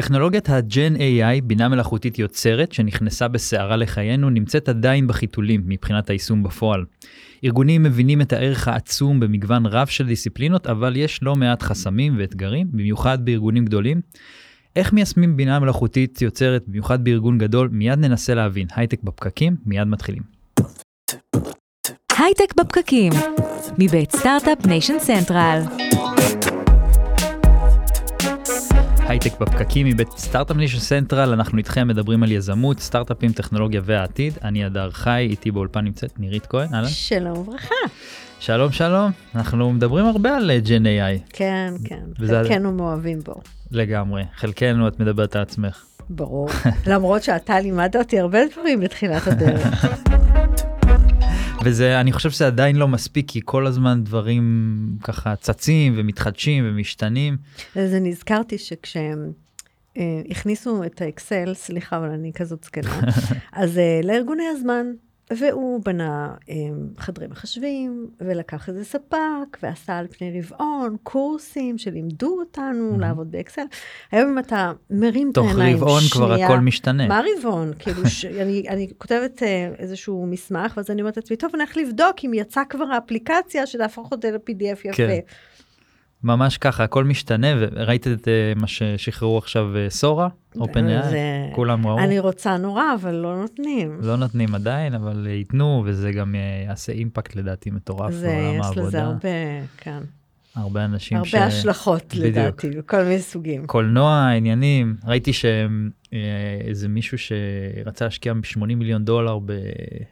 טכנולוגיית ה-Gen AI, בינה מלאכותית יוצרת, שנכנסה בסערה לחיינו, נמצאת עדיין בחיתולים מבחינת היישום בפועל. ארגונים מבינים את הערך העצום במגוון רב של דיסציפלינות, אבל יש לא מעט חסמים ואתגרים, במיוחד בארגונים גדולים. איך מיישמים בינה מלאכותית יוצרת, במיוחד בארגון גדול, מיד ננסה להבין. הייטק בפקקים, מיד מתחילים. הייטק בפקקים, מבית Start-Up Nation Central. הייטק בפקקים מבית Start-Up Nation Central, אנחנו איתכם מדברים על יזמות, סטארט-אפים, טכנולוגיה והעתיד. אני אדר חי, איתי באולפן נמצאת נירית כהן, אהלן. שלום וברכה. שלום שלום, אנחנו מדברים הרבה על Gen AI. כן, כן, וזה- חלקנו מאוהבים בו. לגמרי. חלקנו, את מדברת על עצמך. ברור. למרות שאתה לימדת אותי הרבה דברים בתחילת הדרך. וזה, אני חושב שזה עדיין לא מספיק, כי כל הזמן דברים ככה צצים ומתחדשים ומשתנים. אז אני נזכרתי שכשהם אה, הכניסו את האקסל, סליחה, אבל אני כזאת זקנה, אז אה, לארגוני הזמן, והוא בנה אה, חדרי מחשבים, ולקח איזה ספק, ועשה על פני רבעון קורסים שלימדו אותנו Mhm. לעבוד באקסל. היום אם אתה מרים את תוך העיניים, רבעון כבר שנייה, הכל משתנה. מה רבעון? כאילו, ש... אני, אני כותבת אה, איזשהו מסמך, ואז אני אומרת לעצמי, טוב, אני הולך לבדוק אם יצאה כבר האפליקציה שתהפוך אותה ל-PDF יפה. כן. ממש ככה, הכל משתנה, וראית את אה, מה ששחררו עכשיו אה, סורה, OpenAI, זה- כולם ראו. אני רוצה נורא, אבל לא נותנים. לא נותנים עדיין, אבל אה, ייתנו, וזה גם אה, יעשה אימפקט לדעתי מטורף זה, בעולם יש לזה העבודה. הרבה, כן, הרבה אנשים הרבה השלכות בדיוק. לדעתי, בכל מיני סוגים. קולנוע, עניינים, ראיתי שאיזה מישהו שרצה להשקיע 80 מיליון דולר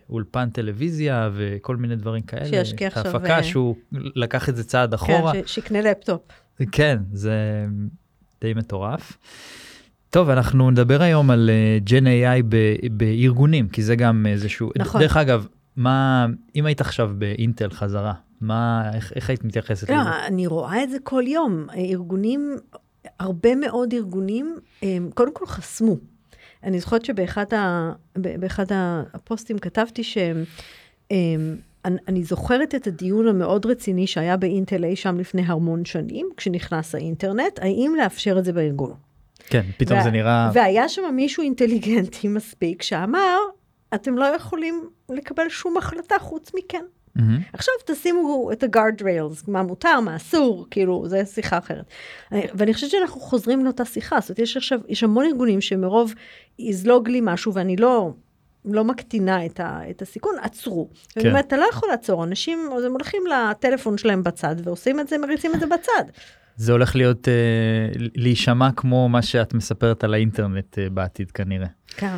באולפן טלוויזיה וכל מיני דברים כאלה. שישקיע עכשיו, ההפקה אה, שהוא לקח את זה צעד אחורה. כן, ש- שיקנה לפטופ. כן, זה די מטורף. טוב, אנחנו נדבר היום על אה, Gen AI ב- בארגונים, כי זה גם איזשהו... נכון. דרך אגב, מה, אם היית עכשיו באינטל חזרה, מה, איך, איך היית מתייחסת לא, לזה? אני רואה את זה כל יום. ארגונים, הרבה מאוד ארגונים, הם קודם כל חסמו. אני זוכרת שבאחד ה, באחד הפוסטים כתבתי שהם... הם, אני, אני זוכרת את הדיון המאוד רציני שהיה באינטל אי שם לפני המון שנים, כשנכנס האינטרנט, האם לאפשר את זה בארגון. כן, פתאום וה- זה נראה... והיה שם מישהו אינטליגנטי מספיק שאמר, אתם לא יכולים לקבל שום החלטה חוץ מכן. מהמם. עכשיו תשימו את ה-guard rails, מה מותר, מה אסור, כאילו, זו שיחה אחרת. אני- ואני חושבת שאנחנו חוזרים לאותה שיחה, זאת אומרת, יש עכשיו, יש המון ארגונים שמרוב יזלוג לי משהו ואני לא... לא מקטינה את, ה, את הסיכון, עצרו. כן. כן. אומרת, אתה לא יכול לעצור, אנשים, אז הם הולכים לטלפון שלהם בצד ועושים את זה, מריצים את זה בצד. זה הולך להיות, אה, להישמע כמו מה שאת מספרת על האינטרנט אה, בעתיד כנראה. כן.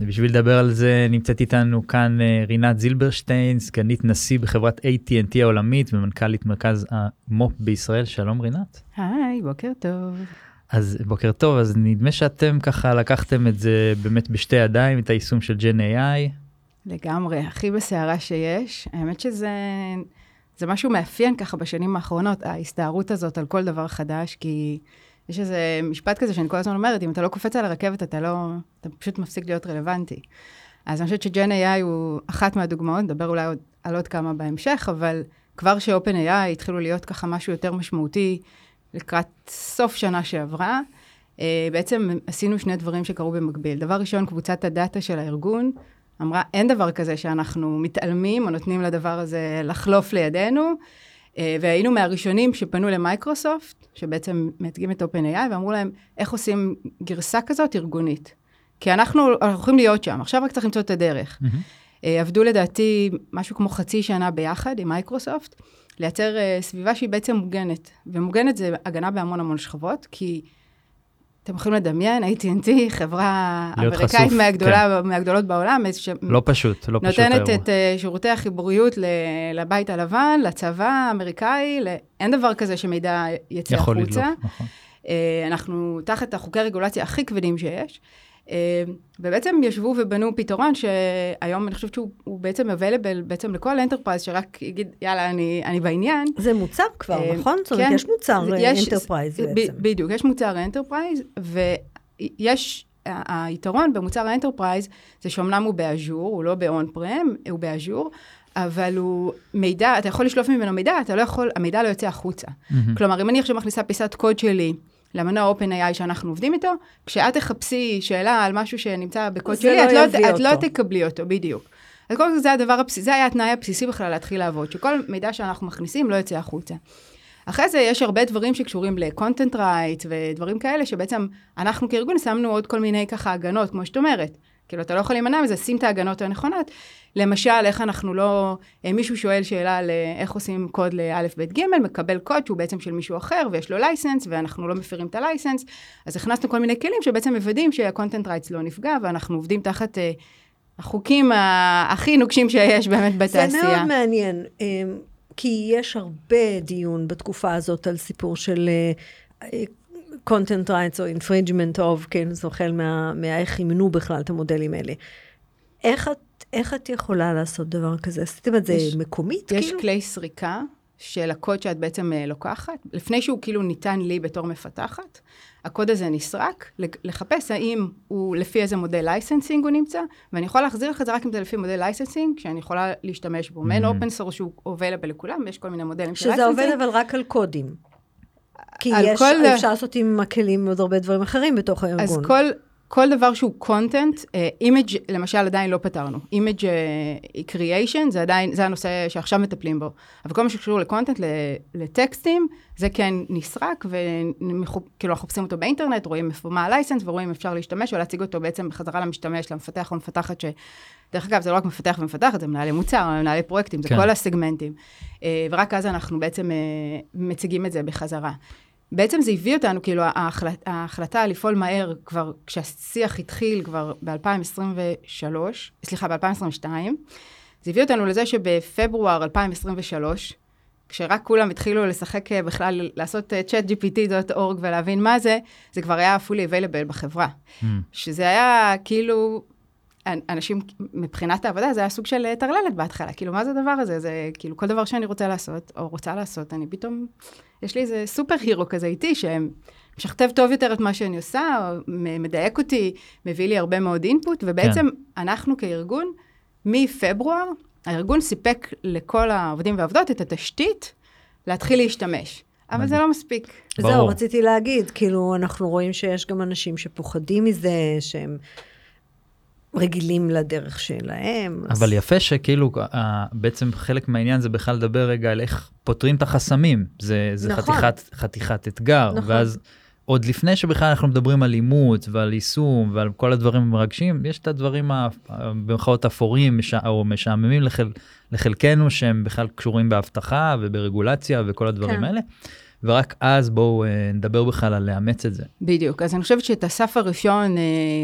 ובשביל לדבר על זה נמצאת איתנו כאן אה, רינת זילברשטיין, סגנית נשיא בחברת AT&T העולמית ומנכ"לית מרכז המו"פ בישראל. שלום רינת. היי, בוקר טוב. אז בוקר טוב, אז נדמה שאתם ככה לקחתם את זה באמת בשתי ידיים, את היישום של ג'ן AI. לגמרי, הכי בסערה שיש. האמת שזה זה משהו מאפיין ככה בשנים האחרונות, ההסתערות הזאת על כל דבר חדש, כי יש איזה משפט כזה שאני כל הזמן אומרת, אם אתה לא קופץ על הרכבת, אתה לא, אתה פשוט מפסיק להיות רלוונטי. אז אני חושבת שג'ן AI הוא אחת מהדוגמאות, נדבר אולי עוד, על עוד כמה בהמשך, אבל כבר שאופן AI התחילו להיות ככה משהו יותר משמעותי לקראת סוף שנה שעברה, אה, בעצם עשינו שני דברים שקרו במקביל. דבר ראשון, קבוצת הדאטה של הארגון אמרה, אין דבר כזה שאנחנו מתעלמים או נותנים לדבר הזה לחלוף לידינו, והיינו מהראשונים שפנו למייקרוסופט, שבעצם מייצגים את OpenAI, ואמרו להם, איך עושים גרסה כזאת ארגונית? כי אנחנו, אנחנו יכולים להיות שם, עכשיו רק צריך למצוא את הדרך. אה, עבדו לדעתי משהו כמו חצי שנה ביחד עם מייקרוסופט, לייצר אה, סביבה שהיא בעצם מוגנת. ומוגנת זה הגנה בהמון המון שכבות, כי אתם יכולים לדמיין, AT&T, חברה אמריקאית חשוף, מהגדולה, מהגדולות בעולם, ש... לא פשוט, לא פשוט נותנת האירוע. את uh, שירותי החיבוריות ל- לבית הלבן, לצבא האמריקאי, ל... אין דבר כזה שמידע יצא יכול החוצה. לדלוף, נכון. Uh, אנחנו תחת החוקי רגולציה הכי כבדים שיש. Uh, ובעצם ישבו ובנו פתרון שהיום אני חושבת שהוא הוא בעצם available בעצם לכל enterprise שרק יגיד, יאללה, אני, אני בעניין. זה מוצר כבר, אה, נכון? זאת אומרת, כן. יש מוצר enterprise בעצם. בדיוק, יש מוצר enterprise, ויש, היתרון במוצר ה enterprise זה שאומנם הוא ב Azure, הוא לא ב on-prem, הוא ב Azure, אבל הוא מידע, אתה יכול לשלוף ממנו מידע, אתה לא יכול, המידע לא יוצא החוצה. מהמם. כלומר, אם אני עכשיו מכניסה פיסת קוד שלי למנוע OpenAI שאנחנו עובדים איתו, כשאת תחפשי שאלה על משהו שנמצא בקוד שלי, לא את, לא, את לא. תקבלי אותו, בדיוק. אז קודם כל זה הדבר הבסיסי, זה היה התנאי הבסיסי בכלל להתחיל לעבוד, שכל מידע שאנחנו מכניסים לא יצא החוצה. אחרי זה יש הרבה דברים שקשורים ל-content right ודברים כאלה, שבעצם אנחנו כארגון שמנו עוד כל מיני ככה הגנות, כמו שאת אומרת. כאילו, אתה לא יכול להימנע מזה, שים את ההגנות הנכונות. למשל, איך אנחנו לא... אה, מישהו שואל שאלה על אה, איך עושים קוד לאלף, בית, גימל, מקבל קוד שהוא בעצם של מישהו אחר, ויש לו לייסנס, ואנחנו לא מפירים את הלייסנס. אז הכנסנו כל מיני כלים שבעצם מוודאים שה-content rights לא נפגע, ואנחנו עובדים תחת אה, החוקים הכי נוקשים שיש באמת בתעשייה. זה מאוד מעניין, כי יש הרבה דיון בתקופה הזאת על סיפור של content rights או infringement of, כן, זה החל מה- מאיך אימנו בכלל את המודלים האלה. איך את, איך את יכולה לעשות דבר כזה? עשיתם את זה יש- מקומית, יש כאילו? כלי סריקה של הקוד שאת בעצם אה, לוקחת, לפני שהוא כאילו ניתן לי בתור מפתחת, הקוד הזה נסרק, לחפש האם הוא לפי איזה מודל licensing הוא נמצא, ואני יכולה להחזיר לך את זה רק אם זה לפי מודל licensing, שאני יכולה להשתמש בו. מעין. open source שהוא available לכולם, ויש כל מיני מודלים של שזה licensing. עובד אבל רק על קודים. כי יש, כל- אפשר לעשות עם הכלים עוד הרבה דברים אחרים בתוך הארגון. אז כל, כל דבר שהוא content, image למשל עדיין לא פתרנו. image creation זה עדיין, זה הנושא שעכשיו מטפלים בו. אבל כל מה שקשור ל content, לטקסטים, זה כן נסרק, וכאילו אנחנו חופשים אותו באינטרנט, רואים איפה מה הלייסנס, ורואים אם אפשר להשתמש או להציג אותו בעצם בחזרה למשתמש, למפתח או מפתחת ש... דרך אגב, זה לא רק מפתח ומפתחת, זה מנהלי מוצר, מנהלי פרויקטים, זה כן. כל הסגמנטים. אה, ורק אז אנחנו בעצם אה, מציגים את זה בחזרה. בעצם זה הביא אותנו, כאילו, ההחלט, ההחלטה לפעול מהר כבר, כשהשיח התחיל כבר ב-2023, סליחה, ב-2022, זה הביא אותנו לזה שבפברואר 2023, כשרק כולם התחילו לשחק אה, בכלל, לעשות אה, chatgpt.org ולהבין מה זה, זה כבר היה fully available בחברה. Mm. שזה היה כאילו, אנשים, מבחינת העבודה, זה היה סוג של אה, טרללת בהתחלה. כאילו, מה זה הדבר הזה? זה כאילו, כל דבר שאני רוצה לעשות, או רוצה לעשות, אני פתאום, יש לי איזה סופר הירו כזה איתי, שמשכתב טוב יותר את מה שאני עושה, או מדייק אותי, מביא לי הרבה מאוד אינפוט, ובעצם אנחנו כארגון, מפברואר, הארגון סיפק לכל העובדים והעובדות את התשתית להתחיל להשתמש. אבל זה לא מספיק. זהו, ברור. רציתי להגיד, כאילו, אנחנו רואים שיש גם אנשים שפוחדים מזה, שהם רגילים לדרך שלהם. אז- אבל יפה שכאילו אה, בעצם חלק מהעניין זה בכלל לדבר רגע על איך פותרים את החסמים. זה, זה נכון. חתיכת, חתיכת אתגר. נכון. ואז עוד לפני שבכלל אנחנו מדברים על אימות ועל יישום ועל כל הדברים המרגשים, יש את הדברים במרכאות אפורים מש- או משעממים לחל, לחלקנו שהם בכלל קשורים באבטחה וברגולציה וכל הדברים כן. האלה. ורק אז בואו אה, נדבר בכלל על לאמץ את זה. בדיוק. אז אני חושבת שאת הסף הראשון, אה,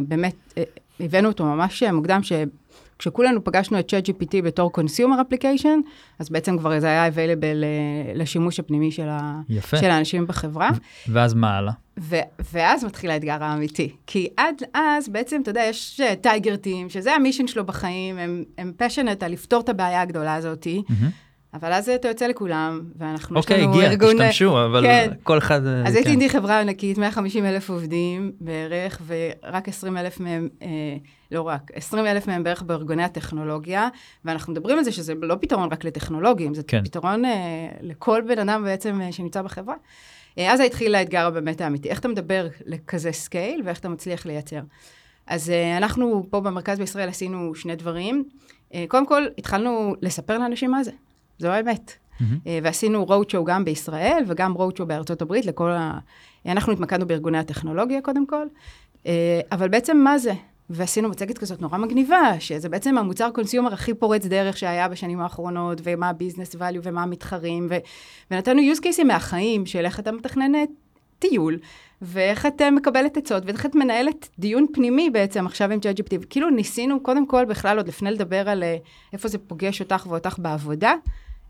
באמת, הבאנו אותו ממש מוקדם, שכשכולנו פגשנו את ChatGPT בתור consumer application, אז בעצם כבר זה היה available אה, לשימוש הפנימי של, ה, יפה. של האנשים בחברה. ואז מה הלאה? ו- ואז מתחיל האתגר האמיתי. כי עד אז, בעצם, אתה יודע, יש טייגר טים, שזה המישן שלו בחיים, הם, הם passionate על לפתור את הבעיה הגדולה הזאת, מהמם. אבל אז אתה יוצא לכולם, ואנחנו, יש אוקיי, לנו הגיע, ארגון... תשתמשו, אבל כן. כל אחד... אה, אז כן. הייתי אינדי חברה ענקית, 150 אלף עובדים בערך, ורק 20 אלף מהם, אה, לא רק, 20 אלף מהם בערך בארגוני הטכנולוגיה, ואנחנו מדברים על זה שזה לא פתרון רק לטכנולוגים, זה כן. פתרון אה, לכל בן אדם בעצם אה, שנמצא בחברה. אה, אז התחיל האתגר הבאמת האמיתי, איך אתה מדבר לכזה scale, ואיך אתה מצליח לייצר. אז אה, אנחנו פה במרכז בישראל עשינו שני דברים. אה, קודם כל, התחלנו לספר לאנשים מה זה, זו האמת. אה, ועשינו road show גם בישראל וגם road show בארצות הברית לכל ה... אנחנו התמקדנו בארגוני הטכנולוגיה קודם כל, אה, אבל בעצם מה זה? ועשינו מצגת כזאת נורא מגניבה, שזה בעצם המוצר consumer הכי פורץ דרך שהיה בשנים האחרונות, ומה ה-business value ומה המתחרים, ו... ונתנו use cases מהחיים של איך אתה מתכנן טיול, ואיך את אה, מקבלת עצות, ואיך את מנהלת דיון פנימי בעצם עכשיו עם ChatGPT. כאילו ניסינו קודם כל בכלל עוד לפני לדבר על אה, איפה זה פוגש אותך ואותך בעבודה,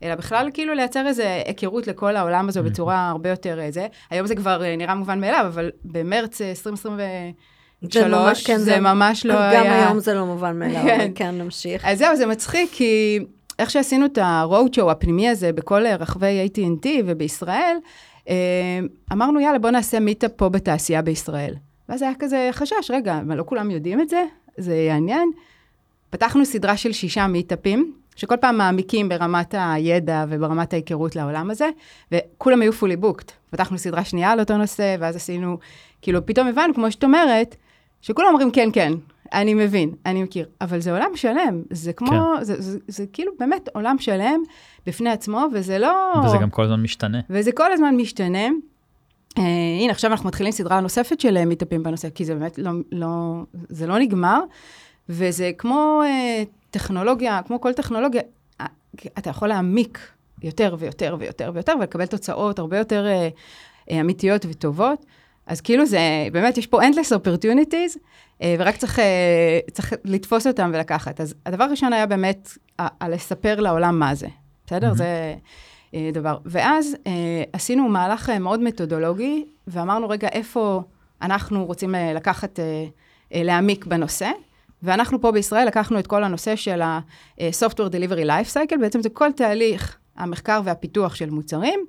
אלא בכלל כאילו לייצר איזה היכרות לכל העולם הזה בצורה הרבה יותר אה, זה. היום זה כבר אה, נראה מובן מאליו, אבל במרץ אה, 2023 זה ממש- כן, זה ממש לא היה... גם היום זה לא מובן מאליו, כן. אבל כן, נמשיך. אז זהו, זה מצחיק, כי איך שעשינו את ה-road show הפנימי הזה בכל אה, רחבי AT&T ובישראל, אמרנו, יאללה, בוא נעשה מיטאפ פה בתעשייה בישראל. ואז היה כזה חשש, רגע, אבל לא כולם יודעים את זה? זה יעניין. פתחנו סדרה של שישה מיטאפים, שכל פעם מעמיקים ברמת הידע וברמת ההיכרות לעולם הזה, וכולם היו fully booked. פתחנו סדרה שנייה על אותו נושא, ואז עשינו, כאילו, פתאום הבנו, כמו שאת אומרת, שכולם אומרים, כן, כן, אני מבין, אני מכיר, אבל זה עולם שלם, זה כמו, כן. זה, זה, זה, זה כאילו באמת עולם שלם בפני עצמו, וזה לא... וזה גם כל הזמן משתנה. וזה כל הזמן משתנה. Uh, הנה, עכשיו אנחנו מתחילים סדרה נוספת של מיטאפים בנושא, כי זה באמת לא, לא, זה לא נגמר, וזה כמו uh, טכנולוגיה, כמו כל טכנולוגיה, uh, אתה יכול להעמיק יותר ויותר ויותר ויותר, ולקבל תוצאות הרבה יותר uh, uh, אמיתיות וטובות. אז כאילו זה, באמת, יש פה endless opportunities, uh, ורק צריך, uh, צריך לתפוס אותם ולקחת. אז הדבר הראשון היה באמת לספר לעולם מה זה, בסדר? Mm-hmm. זה... אה, דבר. ואז אה, עשינו מהלך אה, מאוד מתודולוגי, ואמרנו, רגע, איפה אנחנו רוצים אה, לקחת, אה, אה, להעמיק בנושא? ואנחנו פה בישראל לקחנו את כל הנושא של ה-Software Delivery Life Cycle, בעצם זה כל תהליך המחקר והפיתוח של מוצרים,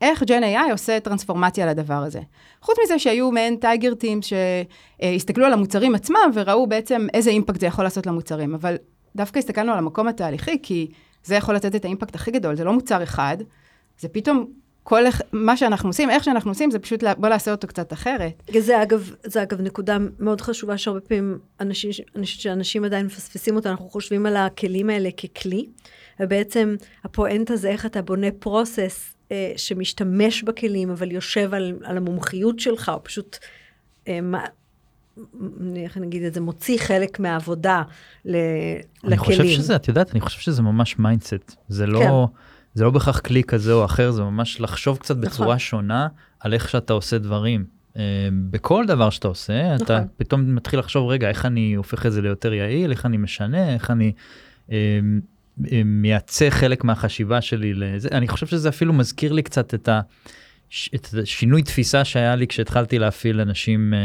איך ג'ן AI עושה טרנספורמציה לדבר הזה. חוץ מזה שהיו מעין טייגר טים שהסתכלו על המוצרים עצמם וראו בעצם איזה אימפקט זה יכול לעשות למוצרים, אבל דווקא הסתכלנו על המקום התהליכי, כי זה יכול לתת את האימפקט הכי גדול, זה לא מוצר אחד, זה פתאום כל מה שאנחנו עושים, איך שאנחנו עושים, זה פשוט בוא נעשה אותו קצת אחרת. זה אגב, זה אגב נקודה מאוד חשובה שהרבה פעמים אנשים, שאנשים עדיין מפספסים אותה, אנחנו חושבים על הכלים האלה ככלי, ובעצם הפואנטה זה איך אתה בונה process אה, שמשתמש בכלים, אבל יושב על, על המומחיות שלך, או פשוט אה, איך נגיד את זה, מוציא חלק מהעבודה ל, אני, לכלים. אני חושב שזה, את יודעת, אני חושב שזה ממש mindset. זה לא, כן. זה לא בהכרח כלי כזה או אחר, זה ממש לחשוב קצת נכון. בצורה שונה על איך שאתה עושה דברים. Uh, בכל דבר שאתה עושה, נכון. אתה פתאום מתחיל לחשוב, רגע, איך אני הופך את זה ליותר יעיל, איך אני משנה, איך אני uh, מייצא חלק מהחשיבה שלי לזה. אני חושב שזה אפילו מזכיר לי קצת את ה... את השינוי תפיסה שהיה לי כשהתחלתי להפעיל אנשים אה,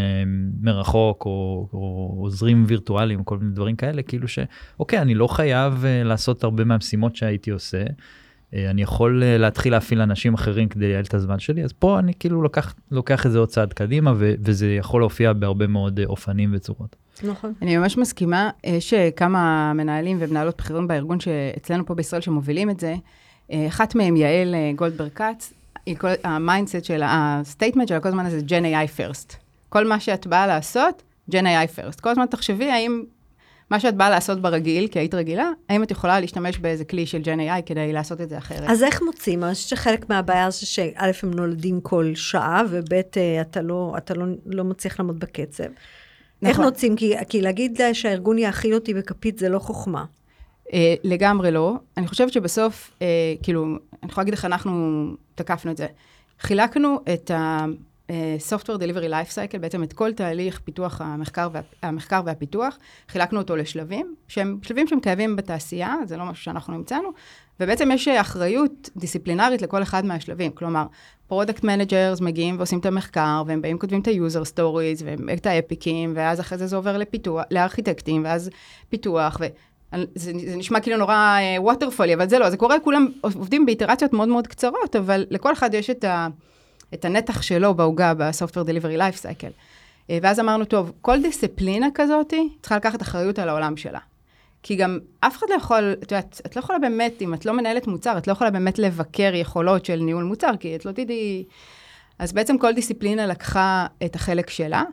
מרחוק או, או עוזרים וירטואליים כל מיני דברים כאלה כאילו שאוקיי אני לא חייב אה, לעשות הרבה מהמשימות שהייתי עושה. אה, אני יכול אה, להתחיל להפעיל אנשים אחרים כדי לייעל את הזמן שלי אז פה אני כאילו לוקח לוקח את זה עוד צעד קדימה ו, וזה יכול להופיע בהרבה מאוד אה, אופנים וצורות. נכון. אני ממש מסכימה יש כמה מנהלים ומנהלות בכירים בארגון שאצלנו פה בישראל שמובילים את זה. אחת מהם יעל גולדברג כץ ה mindset של, ה statement שלה כל הזמן זה Gen AI first. כל מה שאת באה לעשות, Gen AI first. כל הזמן תחשבי האם מה שאת באה לעשות ברגיל, כי היית רגילה, האם את יכולה להשתמש באיזה כלי של Gen AI כדי לעשות את זה אחרת. אז איך מוצאים? אני חושבת שחלק מהבעיה זה שא', הם נולדים כל שעה, וב', אה, אתה לא, אתה לא, לא מצליח לעמוד בקצב. נכון. איך מוצאים? כי, כי להגיד שהארגון יאכיל אותי בכפית זה לא חוכמה. Uh, לגמרי לא. אני חושבת שבסוף, uh, כאילו, אני יכולה להגיד איך אנחנו תקפנו את זה. חילקנו את ה-Software Delivery Life Cycle, בעצם את כל תהליך פיתוח המחקר, וה, המחקר והפיתוח, חילקנו אותו לשלבים, שהם שלבים שהם קיימים בתעשייה, זה לא משהו שאנחנו המצאנו, ובעצם יש אחריות דיסציפלינרית לכל אחד מהשלבים. כלומר, product managers מגיעים ועושים את המחקר, והם באים כותבים את ה-user stories, ואת ה epics, ואז אחרי זה זה עובר לפיתוח, לארכיטקטים, ואז פיתוח, ו... זה, זה נשמע כאילו נורא waterfall-י, uh, אבל זה לא, זה קורה, כולם עובדים באיטרציות מאוד מאוד קצרות, אבל לכל אחד יש את, ה, את הנתח שלו בעוגה ב-Software Delivery Life Cycle. Uh, ואז אמרנו, טוב, כל דיסציפלינה כזאת צריכה לקחת אחריות על העולם שלה. כי גם אף אחד לא יכול, את יודעת, את לא יכולה באמת, אם את לא מנהלת מוצר, את לא יכולה באמת לבקר יכולות של ניהול מוצר, כי את לא תדעי... אז בעצם כל דיסציפלינה לקחה את החלק שלה,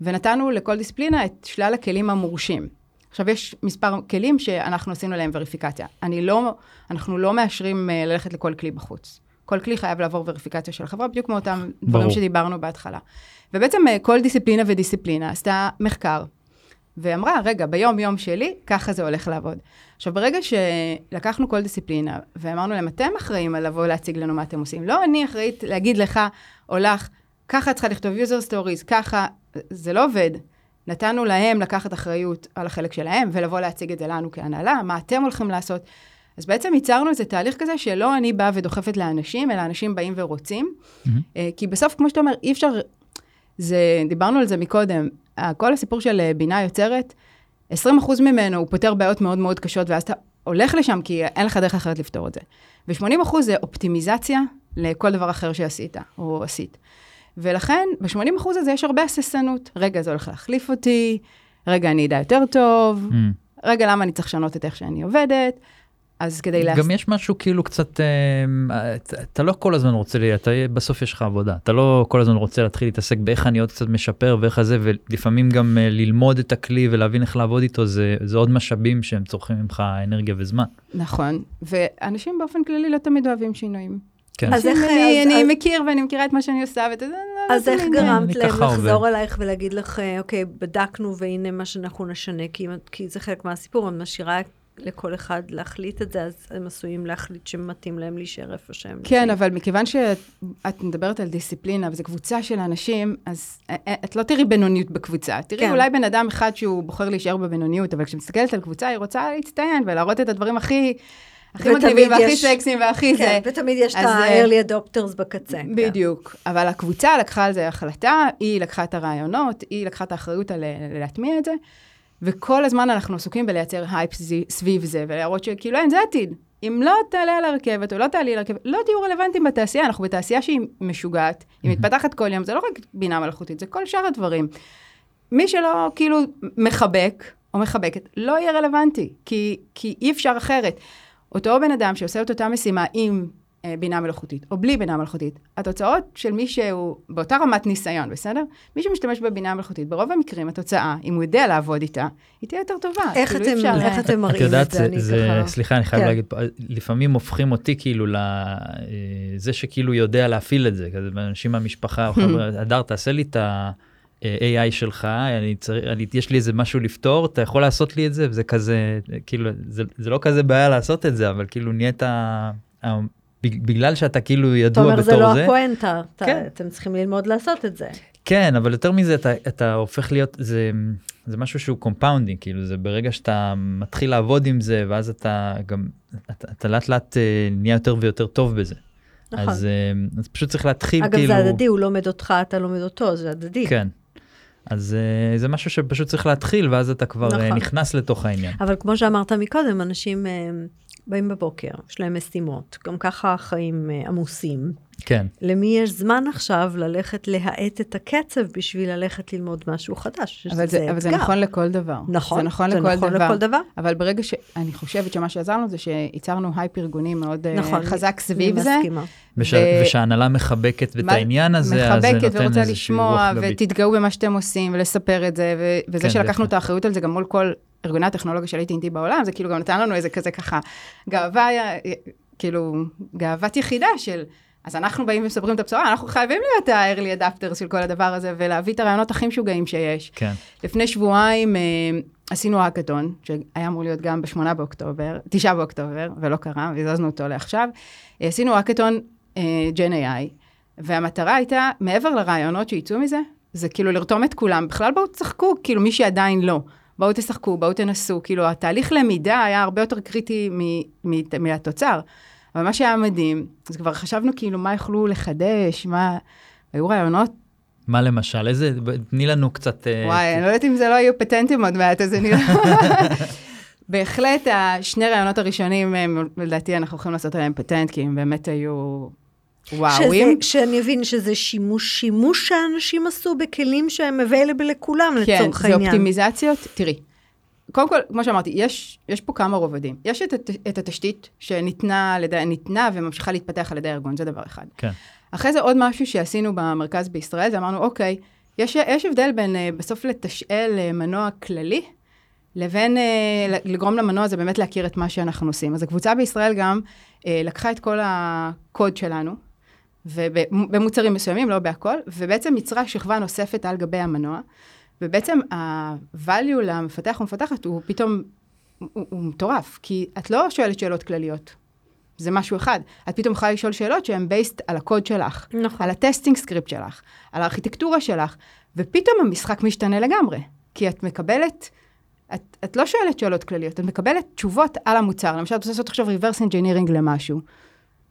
ונתנו לכל דיסציפלינה את שלל הכלים המורשים. עכשיו, יש מספר כלים שאנחנו עשינו להם וריפיקציה. אני לא, אנחנו לא מאשרים uh, ללכת לכל כלי בחוץ. כל כלי חייב לעבור וריפיקציה של החברה, בדיוק כמו אותם דברים שדיברנו בהתחלה. ובעצם uh, כל דיסציפלינה ודיסציפלינה עשתה מחקר, ואמרה, רגע, ביום-יום שלי, ככה זה הולך לעבוד. עכשיו, ברגע שלקחנו כל דיסציפלינה, ואמרנו להם, אתם אחראים על לבוא להציג לנו מה אתם עושים, לא אני אחראית להגיד לך או לך, ככה את צריכה לכתוב user stories, ככה, זה לא עובד. נתנו להם לקחת אחריות על החלק שלהם, ולבוא להציג את זה לנו כהנהלה, מה אתם הולכים לעשות. אז בעצם ייצרנו איזה תהליך כזה שלא אני באה ודוחפת לאנשים, אלא אנשים באים ורוצים. Mm-hmm. כי בסוף, כמו שאתה אומר, אי אפשר, זה, דיברנו על זה מקודם, כל הסיפור של אה, בינה יוצרת, 20% ממנו הוא פותר בעיות מאוד מאוד קשות, ואז אתה הולך לשם כי אין לך דרך אחרת לפתור את זה. ו-80% זה אופטימיזציה לכל דבר אחר שעשית או עשית. ולכן, ב-80% הזה יש הרבה הססנות. רגע, זה הולך להחליף אותי, רגע, אני אדע יותר טוב, mm. רגע, למה אני צריך לשנות את איך שאני עובדת? אז כדי גם יש משהו כאילו קצת, אה, אתה- אתה לא כל הזמן רוצה, לי- אתה בסוף יש לך עבודה, אתה לא כל הזמן רוצה להתחיל להתעסק באיך אני עוד קצת משפר ואיך זה, ולפעמים גם אה, ללמוד את הכלי ולהבין איך לעבוד איתו, זה, זה עוד משאבים שהם צורכים ממך אנרגיה וזמן. נכון, ואנשים באופן כללי לא תמיד אוהבים שינויים. כן. אז איך- אני, אז- אני אז- מכיר ואני מכירה את מה שאני עושה, ואת זה, אז איך גרמת להם לחזור. אלייך ולהגיד לך, אה, אוקיי, בדקנו והנה מה שאנחנו נשנה, כי זה חלק מהסיפור, אני משאירה לכל אחד להחליט את זה, אז הם עשויים להחליט שמתאים להם להישאר איפה שהם כן, אבל מכיוון שאת מדברת על דיסציפלינה, וזו קבוצה של אנשים, אז א- א- את לא תראי בינוניות בקבוצה. תראי כן. אולי בן אדם אחד שהוא בוחר להישאר בבינוניות, אבל כשמסתכלת על קבוצה, היא רוצה להצטיין ולהראות את הדברים הכי... הכי מגניבים והכי סקסיים והכי כן, זה. ותמיד יש את אה, ה-early adopters בקצה. כן. בדיוק. אבל הקבוצה לקחה על זה החלטה, היא לקחה את הרעיונות, היא לקחה את האחריות על להטמיע את זה, וכל הזמן אנחנו עסוקים בלייצר הייפ סביב- זה, ולהראות שכאילו אין, זה עתיד. אם לא תעלה על הרכבת או לא תעלי על הרכבת, לא תהיו רלוונטיים בתעשייה, אנחנו בתעשייה שהיא משוגעת, היא מתפתחת כל יום, זה לא רק בינה מלאכותית, זה כל שאר הדברים. מי שלא כאילו מחבק או מחבקת, לא יהיה רלוונטי, כי, כי אי אפשר אחרת. אותו בן אדם שעושה את אותה משימה עם בינה מלאכותית, או בלי בינה מלאכותית, התוצאות של מי שהוא באותה רמת ניסיון, בסדר? מי שמשתמש בבינה מלאכותית, ברוב המקרים התוצאה, אם הוא יודע לעבוד איתה, היא תהיה יותר טובה. איך כאילו, אתם, אפשר, איך אה, את מראים יודעת, את זה? זה, אני זה, ככה... סליחה, אני חייב כן. להגיד, לפעמים הופכים אותי כאילו לזה שכאילו יודע להפעיל את זה, כזה אנשים מהמשפחה, או חבר'ה, הדר, תעשה לי את ה-AI שלך, אני צריך, אני, יש לי איזה משהו לפתור, אתה יכול לעשות לי את זה, וזה כזה, כאילו, זה, זה לא כזה בעיה לעשות את זה, אבל כאילו נהיית, ה- ה- בגלל שאתה כאילו אתה ידוע אומר, בתור זה לא זה, הפואנטה, אתה- כן. אתם צריכים ללמוד לעשות את זה. כן, אבל יותר מזה, אתה, אתה הופך להיות, זה, זה משהו שהוא compounding, כאילו זה ברגע שאתה מתחיל לעבוד עם זה, ואז אתה גם, אתה, אתה לאט לאט אה, נהיה יותר ויותר טוב בזה. נכון. אז, אה, אז פשוט צריך להתחיל אגב, כאילו... זה הדדי, הוא לומד אותך, אתה לומד אותו, זה הדדי. כן. אז אה, זה משהו שפשוט צריך להתחיל, ואז אתה כבר נכון. נכנס לתוך העניין. אבל כמו שאמרת מקודם, אנשים באים בבוקר, יש להם משימות, גם ככה החיים אה, עמוסים. כן. למי יש זמן עכשיו ללכת להאט את הקצב בשביל ללכת ללמוד משהו חדש? אבל זה, אבל זה. נכון לכל דבר. נכון, זה נכון זה לכל נכון דבר. לכל דבר. אבל ברגע ש... אני חושבת שמה שעזר לנו זה שייצרנו הייפ ארגוני מאוד אה, נכון. חזק סביב אני זה. מסכימה. וש... ו- ושההנהלה מחבקת את העניין הזה, אז זה מחבקת נותן ורוצה איזושהי לשמוע, רוח גבית. ותתגאו במה שאתם עושים, ולספר את זה, ו- וזה כן, שלקחנו. את האחריות על זה גם מול כל ארגוני הטכנולוגיה של AT&T בעולם, זה כאילו גם נתן לנו איזה כזה ככה גאווה, אה, כאילו, גאוות יחידה של... אז אנחנו באים ומספרים את הבשורה, אנחנו חייבים להיות ה-early adapters של כל הדבר הזה, ולהביא את הרעיונות הכי משוגעים שיש. כן. לפני שבועיים אה, עשינו האקתון, שהיה אמור להיות גם ב-8 באוקטובר, 9 באוקטובר, ולא קרה, והזזנו אותו לעכשיו. אה, עשינו האקתון ג'ן AI, והמטרה הייתה, מעבר לרעיונות שיצאו מזה, זה כאילו לרתום את כולם. בכלל בואו תשחקו, כאילו מי שעדיין לא. בואו תשחקו, בואו תנסו. כאילו, התהליך למידה היה הרבה יותר קריטי מ- מ- מהתוצר. אבל מה שהיה מדהים, אז כבר חשבנו כאילו מה יכלו לחדש, מה... היו רעיונות מה למשל? איזה... תני לנו קצת... אה, וואי, אני לא יודעת אם זה לא יהיו פטנטים עוד מעט, אז אני לא... בהחלט, השני רעיונות הראשונים, הם, לדעתי, אנחנו יכולים לעשות עליהם פטנט, כי הם באמת היו וואוים. שאני אבין שזה שימוש, שימוש שאנשים עשו בכלים שהם available לכולם, כן, לצורך זה העניין. אופטימיזציות. תראי, קודם כל, כמו שאמרתי, יש, יש פה כמה רובדים. יש את, את התשתית שניתנה על ידי, ניתנה וממשיכה להתפתח על ידי הארגון, זה דבר אחד. כן. אחרי זה עוד משהו שעשינו במרכז בישראל, זה אמרנו, אוקיי, יש, יש הבדל בין אה, בסוף לתשאל אה, מנוע כללי, לבין אה, לגרום למנוע הזה באמת להכיר את מה שאנחנו עושים. אז הקבוצה בישראל גם לקחה את כל הקוד שלנו, ובמוצרים מסוימים, לא בהכל, ובעצם יצרה שכבה נוספת על גבי המנוע, ובעצם ה-value למפתח ומפתחת הוא פתאום, הוא, הוא מטורף, כי את לא שואלת שאלות כלליות. זה משהו אחד. את פתאום יכולה לשאול שאלות שהן based על הקוד שלך, נכון. על ה testing script שלך, על הארכיטקטורה שלך, ופתאום המשחק משתנה לגמרי. כי את מקבלת, את, את לא שואלת שאלות כלליות, את מקבלת תשובות על המוצר. למשל, את רוצה לעשות עכשיו reverse engineering למשהו.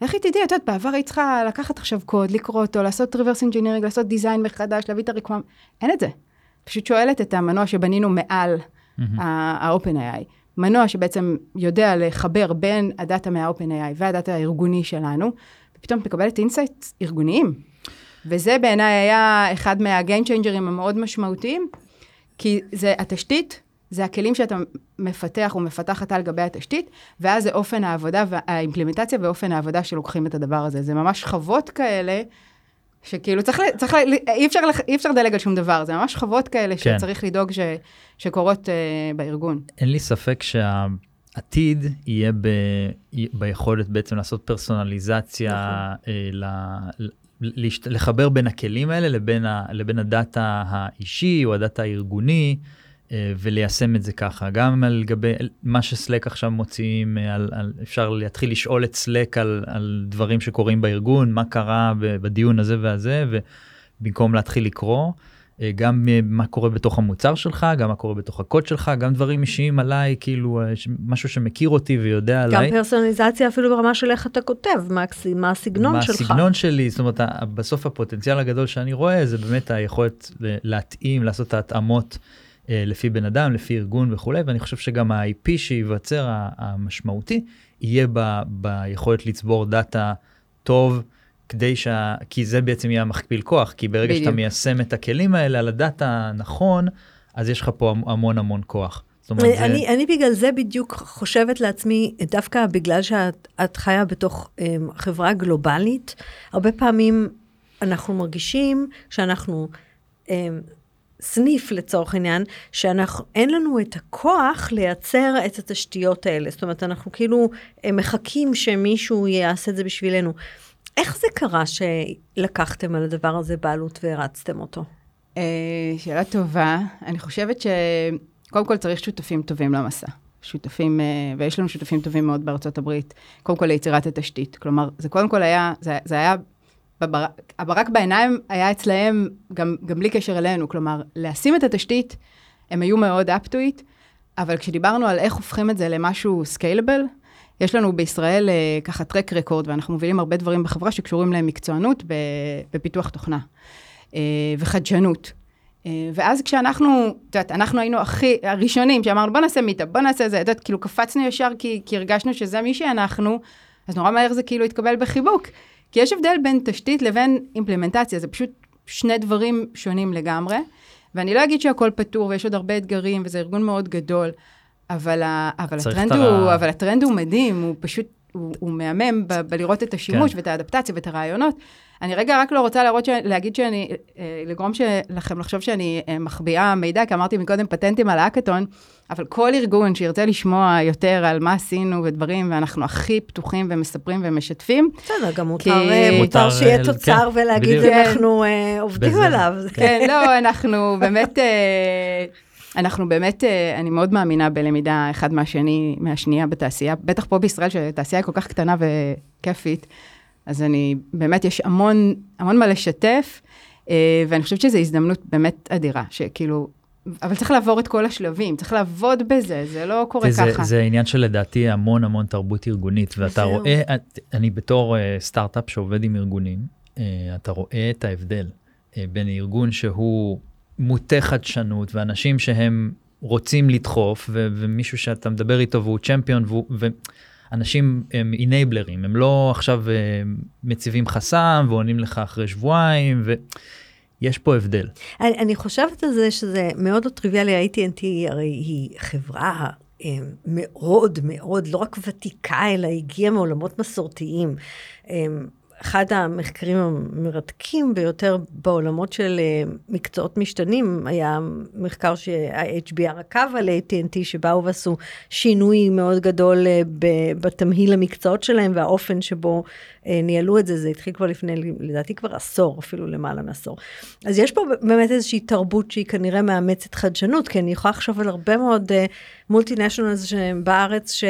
לכי תדעי, את יודעת, בעבר היית צריכה לקחת עכשיו קוד, לקרוא אותו, לעשות reverse engineering, לעשות design מחדש, להביא את ה requirements. אין את זה. פשוט שואלת את המנוע שבנינו מעל ה-OpenAI. מנוע שבעצם יודע לחבר בין הדאטה מה-OpenAI והדאטה הארגוני שלנו, ופתאום את מקבלת insights ארגוניים. וזה בעיניי היה אחד מה-game changer'ים המאוד משמעותיים, כי זה התשתית זה הכלים שאתה מפתח או מפתחת על גבי התשתית, ואז זה אופן העבודה, האימפלימנטציה ואופן העבודה שלוקחים את הדבר הזה. זה ממש חוות כאלה, שכאילו צריך, צריך, אי אפשר, אי אפשר לדלג על שום דבר, זה ממש חוות כאלה כן. שצריך לדאוג ש, שקורות uh, בארגון. אין לי ספק שהעתיד יהיה ב, ביכולת בעצם לעשות פרסונליזציה, נכון. uh, ל, להשת, לחבר בין הכלים האלה לבין, ה, לבין הדאטה האישי או הדאטה הארגוני. אה, וליישם את זה ככה. גם על גבי מה שסלק עכשיו מוציאים, אה, על, על, אפשר להתחיל לשאול את סלק על, על דברים שקורים בארגון, מה קרה בדיון הזה והזה, ובמקום להתחיל לקרוא, אה, גם מה קורה בתוך המוצר שלך, גם מה קורה בתוך הקוד שלך, גם דברים אישיים עליי, כאילו משהו שמכיר אותי ויודע גם עליי. גם פרסונליזציה אפילו ברמה של איך אתה כותב, מה, מה הסגנון מה שלך. מה הסגנון שלי, זאת אומרת, בסוף הפוטנציאל הגדול שאני רואה זה באמת היכולת להתאים, לעשות את ההתאמות. אה, לפי בן אדם, לפי ארגון וכולי, ואני חושב שגם ה-IP שייווצר המשמעותי, יהיה ב, ביכולת לצבור דאטה טוב, כדי שה... כי זה בעצם יהיה המכפיל כוח, כי ברגע בדיוק. שאתה מיישם את הכלים האלה על הדאטה הנכון, אז יש לך פה המון המון כוח. אומרת, אני, זה... אני בגלל זה בדיוק חושבת לעצמי, דווקא בגלל שאת חיה בתוך um, חברה גלובלית, הרבה פעמים אנחנו מרגישים שאנחנו um, סניף לצורך העניין, שאין לנו את הכוח לייצר את התשתיות האלה. זאת אומרת, אנחנו כאילו אה, מחכים שמישהו יעשה את זה בשבילנו. איך זה קרה שלקחתם על הדבר הזה בעלות והרצתם אותו? אה, שאלה טובה. אני חושבת שקודם כל צריך שותפים טובים למסע. שותפים, אה, ויש לנו שותפים טובים מאוד בארצות הברית, קודם כל ליצירת התשתית. כלומר, זה קודם כל היה, זה, זה היה הברק בעיניים היה אצלהם גם, גם בלי קשר אלינו, כלומר, לשים את התשתית, הם היו מאוד up to it, אבל כשדיברנו על איך הופכים את זה למשהו סקיילבל, יש לנו בישראל uh, ככה טרק רקורד, ואנחנו מובילים הרבה דברים בחברה שקשורים למקצוענות בפיתוח תוכנה uh, וחדשנות. Uh, ואז כשאנחנו, את יודעת, אנחנו היינו הכי, הראשונים שאמרנו, בוא נעשה מיטה, בוא נעשה זה, את יודעת, כאילו קפצנו ישר כי, כי הרגשנו שזה מי שאנחנו, אז נורא מהר זה כאילו התקבל בחיבוק. כי יש הבדל בין תשתית לבין אימפלמנטציה, זה פשוט שני דברים שונים לגמרי. ואני לא אגיד שהכל פתור ויש עוד הרבה אתגרים, וזה ארגון מאוד גדול, אבל, ה, אבל, הטרנד, הוא, אבל הטרנד הוא מדהים, הוא פשוט, הוא, הוא מהמם ב, בלראות את השימוש כן. ואת האדפטציה ואת הרעיונות. אני רגע רק לא רוצה להראות, ש... להגיד שאני, אה, לגרום לכם לחשוב שאני אה, מחביאה מידע, כי אמרתי מקודם פטנטים על האקתון, אבל כל ארגון שירצה לשמוע יותר על מה עשינו ודברים, ואנחנו הכי פתוחים ומספרים ומשתפים. בסדר, גם מותר, כי... אה, מותר שיהיה תוצר כן, ולהגיד, בדיוק. אנחנו כן. עובדים בזה. עליו. כן, לא, אנחנו באמת... אנחנו באמת, אני מאוד מאמינה בלמידה אחד מהשני, מהשנייה בתעשייה, בטח פה בישראל, שהתעשייה היא כל כך קטנה וכיפית. אז אני, באמת יש המון, המון מה לשתף, אה, ואני חושבת שזו הזדמנות באמת אדירה, שכאילו, אבל צריך לעבור את כל השלבים, צריך לעבוד בזה, זה לא קורה וזה, ככה. זה עניין שלדעתי המון המון תרבות ארגונית, ואתה זהו. רואה, אני בתור uh, סטארט-אפ שעובד עם ארגונים, uh, אתה רואה את ההבדל uh, בין ארגון שהוא מוטה חדשנות, ואנשים שהם רוצים לדחוף, ו- ומישהו שאתה מדבר איתו והוא צ'מפיון, והוא... אנשים הם אינבלרים, הם לא עכשיו אה, מציבים חסם ועונים לך אחרי שבועיים, ויש פה הבדל. אני, אני חושבת על זה שזה מאוד לא טריוויאלי, AT&T הרי היא חברה אה, מאוד מאוד, לא רק ותיקה, אלא הגיעה מעולמות מסורתיים. אחד המחקרים המרתקים ביותר בעולמות של אה, מקצועות משתנים היה מחקר שה-HBR עקב על AT&T שבאו ועשו שינוי מאוד גדול אה, בתמהיל המקצועות שלהם והאופן שבו אה, ניהלו את זה, זה התחיל כבר לפני, לדעתי כבר עשור, אפילו למעלה מעשור. אז יש פה באמת איזושהי תרבות שהיא כנראה מאמצת חדשנות, כי אני יכולה לחשוב על הרבה מאוד מולטינשיונלס בארץ, ש...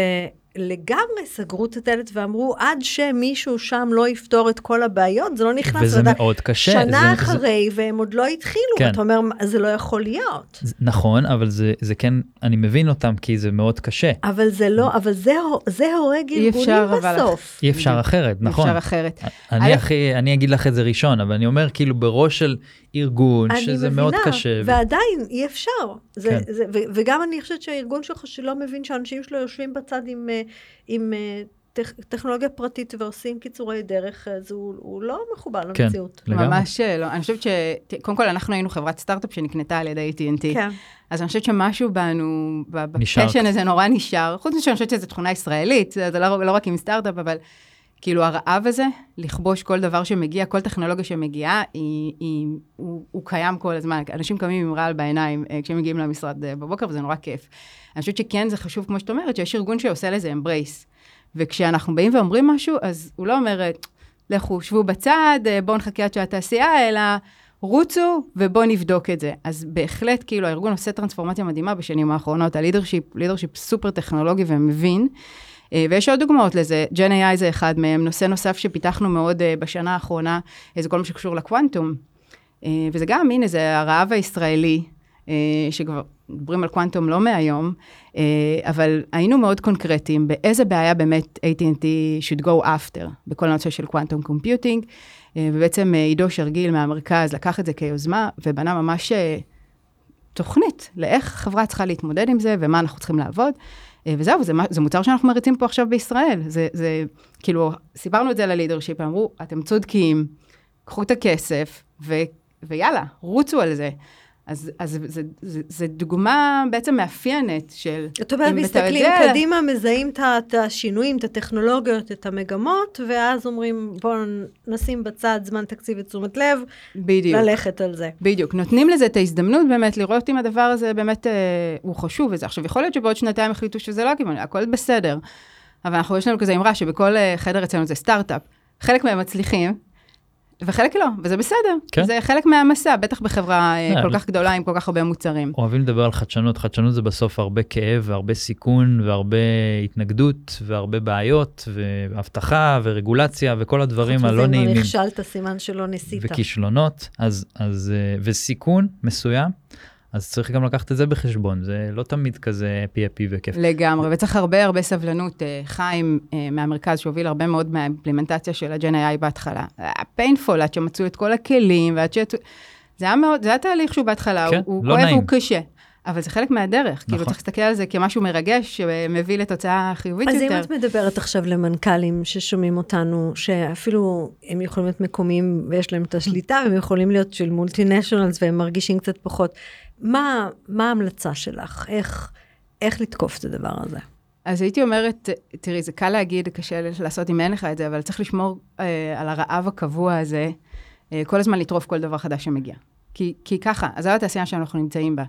לגמרי סגרו את הדלת ואמרו, עד שמישהו שם לא יפתור את כל הבעיות, זה לא נכנס. וזה ואתה, מאוד קשה. שנה זה, אחרי, זה... והם עוד לא התחילו, כן. ואתה אומר, זה לא יכול להיות. נכון, אבל זה, זה כן, אני מבין אותם, כי זה מאוד קשה. אבל זה לא, אבל זה, זה הורג ארגונים בסוף. אי אפשר אחרת, נכון. אי אפשר אחרת. אני, הכי, אני אגיד לך את זה ראשון, אבל אני אומר, כאילו, בראש של ארגון, שזה מבינה, מאוד קשה. אני מבינה, ועדיין, אי אפשר. זה, כן. זה, ו, וגם אני חושבת שהארגון שלך שלא מבין שאנשים שלו יושבים בצד עם... אה, עם אה, טכ, טכנולוגיה פרטית ועושים קיצורי דרך, אז הוא, הוא לא מחובר כן, למציאות. לגמרי. ממש לא. אני חושבת ש... קודם כל, אנחנו היינו חברת סטארט-אפ שנקנתה על ידי AT&T. כן. אז אני חושבת שמשהו בנו. בפשן הזה נורא נשאר, חוץ מזה שאני חושבת שזו תכונה ישראלית, זה לא, לא רק עם סטארט-אפ, אבל כאילו הרעב הזה, לכבוש כל דבר שמגיע, כל טכנולוגיה שמגיעה, היא, היא, הוא, הוא קיים כל הזמן. אנשים קמים עם רעל בעיניים אה, כשהם מגיעים למשרד אה, בבוקר, וזה נורא כיף. אני חושבת שכן, זה חשוב, כמו שאת אומרת, שיש ארגון שעושה לזה embrace. וכשאנחנו באים ואומרים משהו, אז הוא לא אומר, לכו, שבו בצד, בואו נחכה עד שהתעשייה, אלא רוצו ובואו נבדוק את זה. אז בהחלט, כאילו, הארגון עושה טרנספורמציה מדהימה בשנים האחרונות, ה leadership, leadership סופר טכנולוגי ומבין. אה, ויש עוד דוגמאות לזה, Gen AI זה אחד מהם, נושא נוסף שפיתחנו מאוד אה, בשנה האחרונה, זה כל מה שקשור לקוונטום. אה, וזה גם, הנה, זה הרעב הישראלי, שכבר מדברים על קוונטום לא מהיום, אה, אבל היינו מאוד קונקרטיים באיזה בעיה באמת AT&T should go after בכל הנושא של quantum computing, אה, ובעצם אה, עידו שרגיל מהמרכז לקח את זה כיוזמה ובנה ממש תוכנית לאיך חברה צריכה להתמודד עם זה ומה אנחנו צריכים לעבוד. וזהו, זה, זה מוצר שאנחנו מריצים פה עכשיו בישראל. זה, זה כאילו, סיפרנו את זה ללידרשיפ, אמרו, אתם צודקים, קחו את הכסף, ו, ויאללה, רוצו על זה. אז, אז זה, זה, זה, זה דוגמה בעצם מאפיינת של... זאת אומרת, מסתכלים יודע- קדימה, מזהים את השינויים, את הטכנולוגיות, את המגמות, ואז אומרים, בואו נשים בצד זמן תקציב ותשומת לב, בדיוק. ללכת על זה. בדיוק, נותנים לזה את ההזדמנות באמת לראות אם הדבר הזה באמת אה, הוא חשוב וזה. עכשיו, יכול להיות שבעוד שנתיים החליטו שזה לא הכיוון, הכל בסדר. אבל אנחנו, יש לנו כזה אמרה שבכל אה, חדר אצלנו זה סטארט-אפ. חלק מהם מצליחים, וחלק לא, וזה בסדר. כן. זה חלק מהמסע, בטח בחברה אה, כן. כל כך גדולה עם כל כך הרבה מוצרים. אוהבים לדבר על חדשנות, חדשנות זה בסוף הרבה כאב והרבה סיכון והרבה התנגדות והרבה בעיות ואבטחה ורגולציה וכל הדברים הלא חוץ מזה, אם נעימים נכשלת, סימן שלא ניסית. וכישלונות, אז, אז, אה, וסיכון מסוים, אז צריך גם לקחת את זה בחשבון, זה לא תמיד כזה אפי אפי וכיף. לגמרי, וצריך הרבה הרבה סבלנות. אה, חיים אה, מהמרכז שהוביל הרבה מאוד מהאימפלימנטציה של ה Gen AI בהתחלה. היה painful עד שמצאו את כל הכלים ועד ש... זה היה מאוד, זה היה תהליך שהוא בהתחלה, כן, הוא, הוא לא כואב נעים. והוא קשה. אבל זה חלק מהדרך, כאילו נכון. צריך להסתכל על זה כמשהו מרגש שמביא לתוצאה חיובית אז יותר. אם את מדברת עכשיו למנכ"לים ששומעים אותנו, שאפילו הם יכולים להיות מקומיים ויש להם את השליטה, והם יכולים להיות של multinationals והם מרגישים קצת פחות, מה, מה ההמלצה שלך? איך, איך לתקוף את הדבר הזה? אז הייתי אומרת, תראי, זה קל להגיד, קשה לעשות אם אין לך את זה, אבל צריך לשמור אה, על הרעב הקבוע הזה, אה, כל הזמן לטרוף כל דבר חדש שמגיע. כי, כי ככה, אז זו התעשייה שאנחנו נמצאים בה.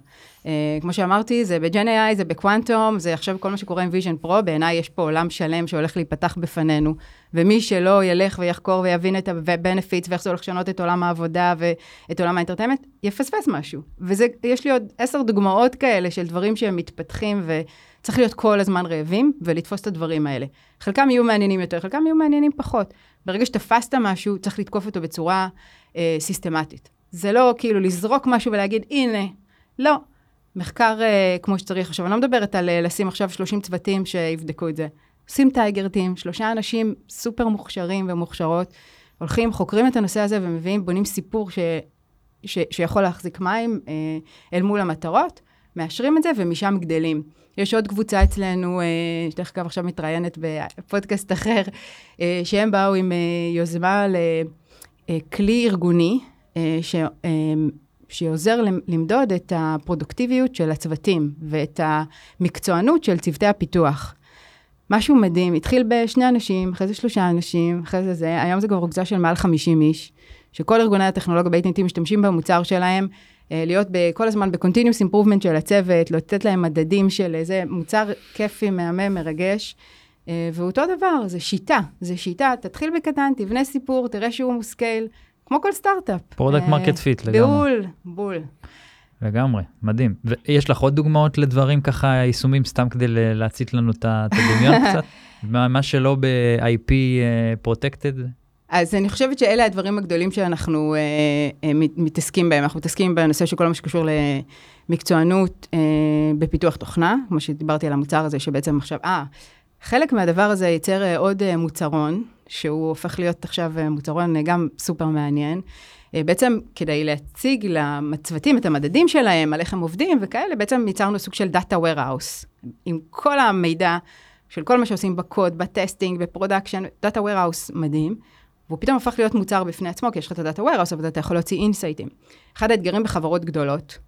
אה, כמו שאמרתי, זה ב-Gen AI, זה בקוונטום, זה עכשיו כל מה שקורה עם Vision Pro, בעיניי יש פה עולם שלם שהולך להיפתח בפנינו, ומי שלא ילך ויחקור ויבין את ה-benefits ואיך זה הולך לשנות את עולם העבודה ואת עולם האינטרטיימנט, יפספס משהו. ויש לי עוד עשר דוגמאות כאלה של דברים שהם מתפתחים, וצריך להיות כל הזמן רעבים ולתפוס את הדברים האלה. חלקם יהיו מעניינים יותר, חלקם יהיו מעניינים פחות. ברגע שתפסת משהו, צריך לתקוף אותו בצורה אה, סיסטמטית. זה לא כאילו לזרוק משהו ולהגיד, הנה, לא. מחקר אה, כמו שצריך. עכשיו, אני לא מדברת על אה, לשים עכשיו 30 צוותים שיבדקו את זה. עושים טייגרטים, שלושה אנשים סופר מוכשרים ומוכשרות, הולכים, חוקרים את הנושא הזה ומביאים, בונים סיפור ש, ש, שיכול להחזיק מים אה, אל מול המטרות, מאשרים את זה ומשם גדלים. יש עוד קבוצה אצלנו, אה, שדרך אגב עכשיו מתראיינת בפודקאסט אחר, אה, שהם באו עם אה, יוזמה לכלי ארגוני, אה, ש, אה, שעוזר למדוד את הפרודוקטיביות של הצוותים ואת המקצוענות של צוותי הפיתוח. משהו מדהים, התחיל בשני אנשים, אחרי זה שלושה אנשים, אחרי זה זה, היום זה כבר קבוצה של מעל 50 איש, שכל ארגוני הטכנולוגיה ב-AT&T משתמשים במוצר שלהם, אה, להיות כל הזמן ב-continuous improvement של הצוות, לתת להם מדדים של איזה מוצר כיפי, מהמם, מרגש. ואותו דבר, זה שיטה, זה שיטה, תתחיל בקטן, תבנה סיפור, תראה שהוא מושכל, כמו כל סטארט-אפ. product market fit לגמרי. בול, בול. לגמרי, מדהים. ויש לך עוד דוגמאות לדברים ככה, יישומים, סתם כדי להצית לנו את הדמיון קצת? מה שלא ב-IP protected? אז אני חושבת שאלה הדברים הגדולים שאנחנו אה, אה, מתעסקים בהם. אנחנו מתעסקים בנושא של כל מה שקשור למקצוענות אה, בפיתוח תוכנה, כמו שדיברתי על המוצר הזה, שבעצם עכשיו, אה, חלק מהדבר הזה ייצר אה, עוד אה, מוצרון, שהוא הופך להיות עכשיו אה, מוצרון אה, גם סופר מעניין. אה, בעצם כדי להציג לצוותים את המדדים שלהם, על איך הם עובדים וכאלה, בעצם ייצרנו סוג של Data Warehouse, עם כל המידע של כל מה שעושים בקוד, ב testing, ב production, Data Warehouse מדהים. והוא פתאום הפך להיות מוצר בפני עצמו, כי יש לך את ה data warehouse, אבל אתה יכול להוציא אינסייטים. אחד האתגרים בחברות גדולות,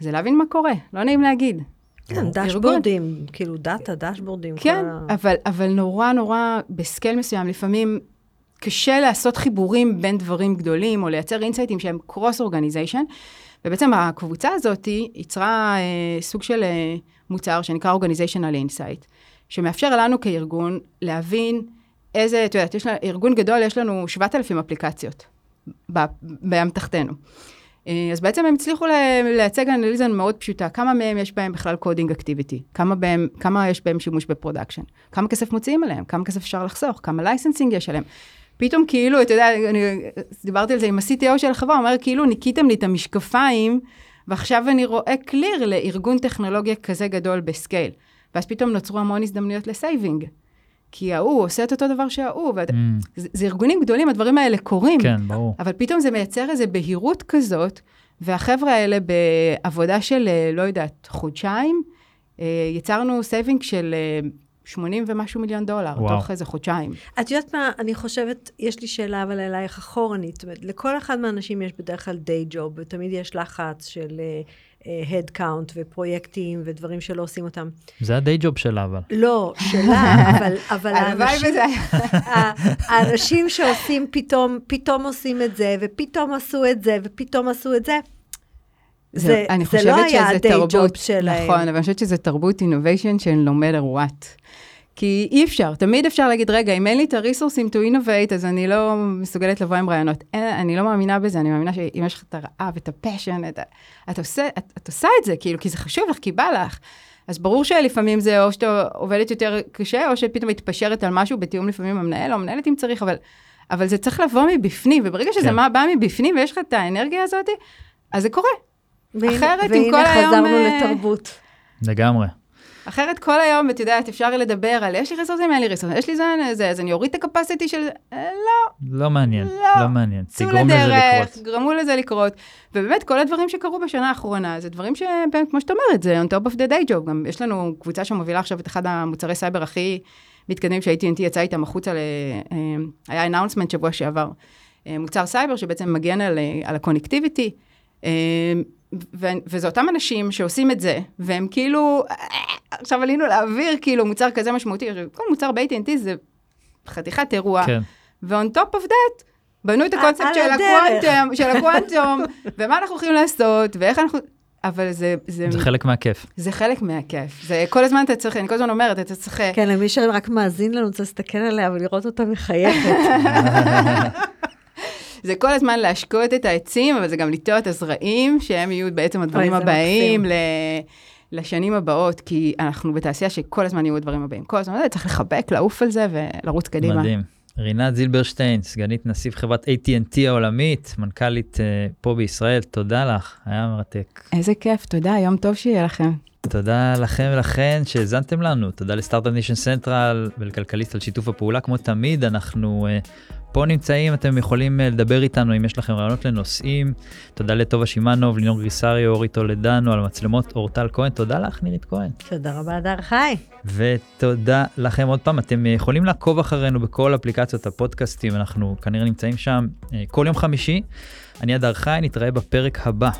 זה להבין מה קורה, לא נעים להגיד. כן. דשבורדים, כאילו דאטה, דשבורדים. כל כן, ה- אבל, אבל נורא נורא ב scale מסוים, לפעמים קשה לעשות חיבורים בין דברים גדולים, או לייצר אינסייטים שהם cross organization, ובעצם הקבוצה הזאת יצרה אה, סוג של אה, מוצר שנקרא Organizational Insight, שמאפשר לנו כארגון להבין איזה, את יודעת, יש לנו, ארגון גדול, יש לנו 7,000 אפליקציות ב- באמתחתנו. אה, אז בעצם הם הצליחו לייצר אנליזה מאוד פשוטה, כמה מהם יש בהם בכלל coding activity, כמה יש בהם שימוש ב production, כמה כסף מוציאים עליהם, כמה כסף אפשר לחסוך, כמה licensing יש עליהם. פתאום כאילו, אתה יודע, אני דיברתי על זה עם ה-CTO של החברה, הוא אומר, כאילו ניקיתם לי את המשקפיים, ועכשיו אני רואה clear לארגון טכנולוגיה כזה גדול ב scale. ואז פתאום נוצרו המון הזדמנויות ל saving. כי ההוא עושה את אותו דבר שההוא, ואתה- Mm, זה, זה ארגונים גדולים, הדברים האלה קורים. כן, ברור. אבל פתאום זה מייצר איזו בהירות כזאת, והחבר'ה האלה בעבודה של, אה, לא יודעת, חודשיים, אה, יצרנו saving של אה, 80 ומשהו מיליון דולר, וואו. תוך איזה חודשיים. את יודעת מה, אני חושבת, יש לי שאלה אבל אלייך אחורנית. זאת אומרת, לכל אחד מהאנשים יש בדרך כלל day job, ותמיד יש לחץ של head count ופרויקטים ודברים שלא עושים אותם. זה ה day job שלה, אבל. לא, שלה, אבל, אבל האנשים, האנשים שעושים פתאום, פתאום עושים את זה, ופתאום עשו את זה, ופתאום עשו את זה, זה, אני זה חושבת לא היה שזה ה day job שלהם. נכון, אבל אני חושבת שזה תרבות innovation של no matter what. כי אי אפשר, תמיד אפשר להגיד, רגע, אם אין לי את הריסורסים to innovate, אז אני לא מסוגלת לבוא עם רעיונות. אין, אני לא מאמינה בזה, אני מאמינה שאם יש לך את הרעב, את הפשן, את, ה- את, עושה, את, את עושה את זה, כאילו, כי זה חשוב לך, כי בא לך. אז ברור שלפעמים זה או שאתה עובדת יותר קשה, או שפתאום מתפשרת על משהו בתיאום לפעמים עם המנהל, או המנהלת אם צריך, אבל, אבל זה צריך לבוא מבפנים, וברגע שזה כן. מה בא מבפנים ויש לך את האנרגיה הזאת, אז זה קורה. והנה- אחרת, והנה כל היום, חזרנו אה, לתרבות. לגמרי. אחרת כל היום, את יודעת, אפשר לדבר על יש לי ריסורסים, אין לי ריסורסים, יש לי זה, זה, אז אני אוריד את ה capacity של... אה, לא, לא מעניין, לא. לא מעניין. תגרום לזה לקרות. גרמו לזה לקרות. ובאמת, כל הדברים שקרו בשנה האחרונה, זה דברים שבאמת, כמו שאת אומרת, זה on top of the day job. גם יש לנו קבוצה שמובילה עכשיו את אחד המוצרי סייבר הכי מתקדמים שה-AT&T יצא איתם החוצה, ל... אה, היה announcement שבוע שעבר. אה, מוצר סייבר שבעצם מגן על, על ה connectivity. אה, ו- וזה אותם אנשים שעושים את זה, והם כאילו, אה, עכשיו עלינו להעביר כאילו מוצר כזה משמעותי, כל מוצר ב-AT&T זה חתיכת אירוע. כן. ו-on top of that, בנו את על- הקונספט של הדרך. הקוונטום, של הקוונטום, ומה אנחנו הולכים לעשות, ואיך אנחנו... אבל זה, זה, זה חלק מהכיף. זה חלק מהכיף. זה כל הזמן אתה צריך, אני כל הזמן אומרת, אתה צריך... כן, למי שרק מאזין לנו, צריך להסתכל עליה ולראות אותה מחייכת. זה כל הזמן להשקות את העצים, אבל זה גם לטוע את הזרעים, שהם יהיו בעצם הדברים הבאים. ל... לשנים הבאות, כי אנחנו בתעשייה שכל הזמן יהיו הדברים הבאים. כל הזמן צריך לחבק, לעוף על זה ולרוץ קדימה. מדהים. רינת זילברשטיין, סגנית נשיא חברת AT&T העולמית, מנכ"לית אה, פה בישראל, תודה לך, היה מרתק. איזה כיף, תודה, יום טוב שיהיה לכם. תודה לכם ולכן שהאזנתם לנו, תודה ל Start-Up Nation Central ולכלכליסט על שיתוף הפעולה, כמו תמיד, אנחנו אה, פה נמצאים, אתם יכולים אה, לדבר איתנו אם יש לכם רעיונות לנושאים. תודה לטובה שמאנוב, לינור גריסריו, אורי טולדנו, על המצלמות, אורטל כהן, תודה לך נירית כהן. תודה רבה, הדר חי. ותודה לכם עוד פעם, אתם אה, יכולים לעקוב אחרינו בכל אפליקציות הפודקאסטים, אנחנו כנראה נמצאים שם אה, כל יום חמישי. אני אדר חי, נתראה בפרק הבא.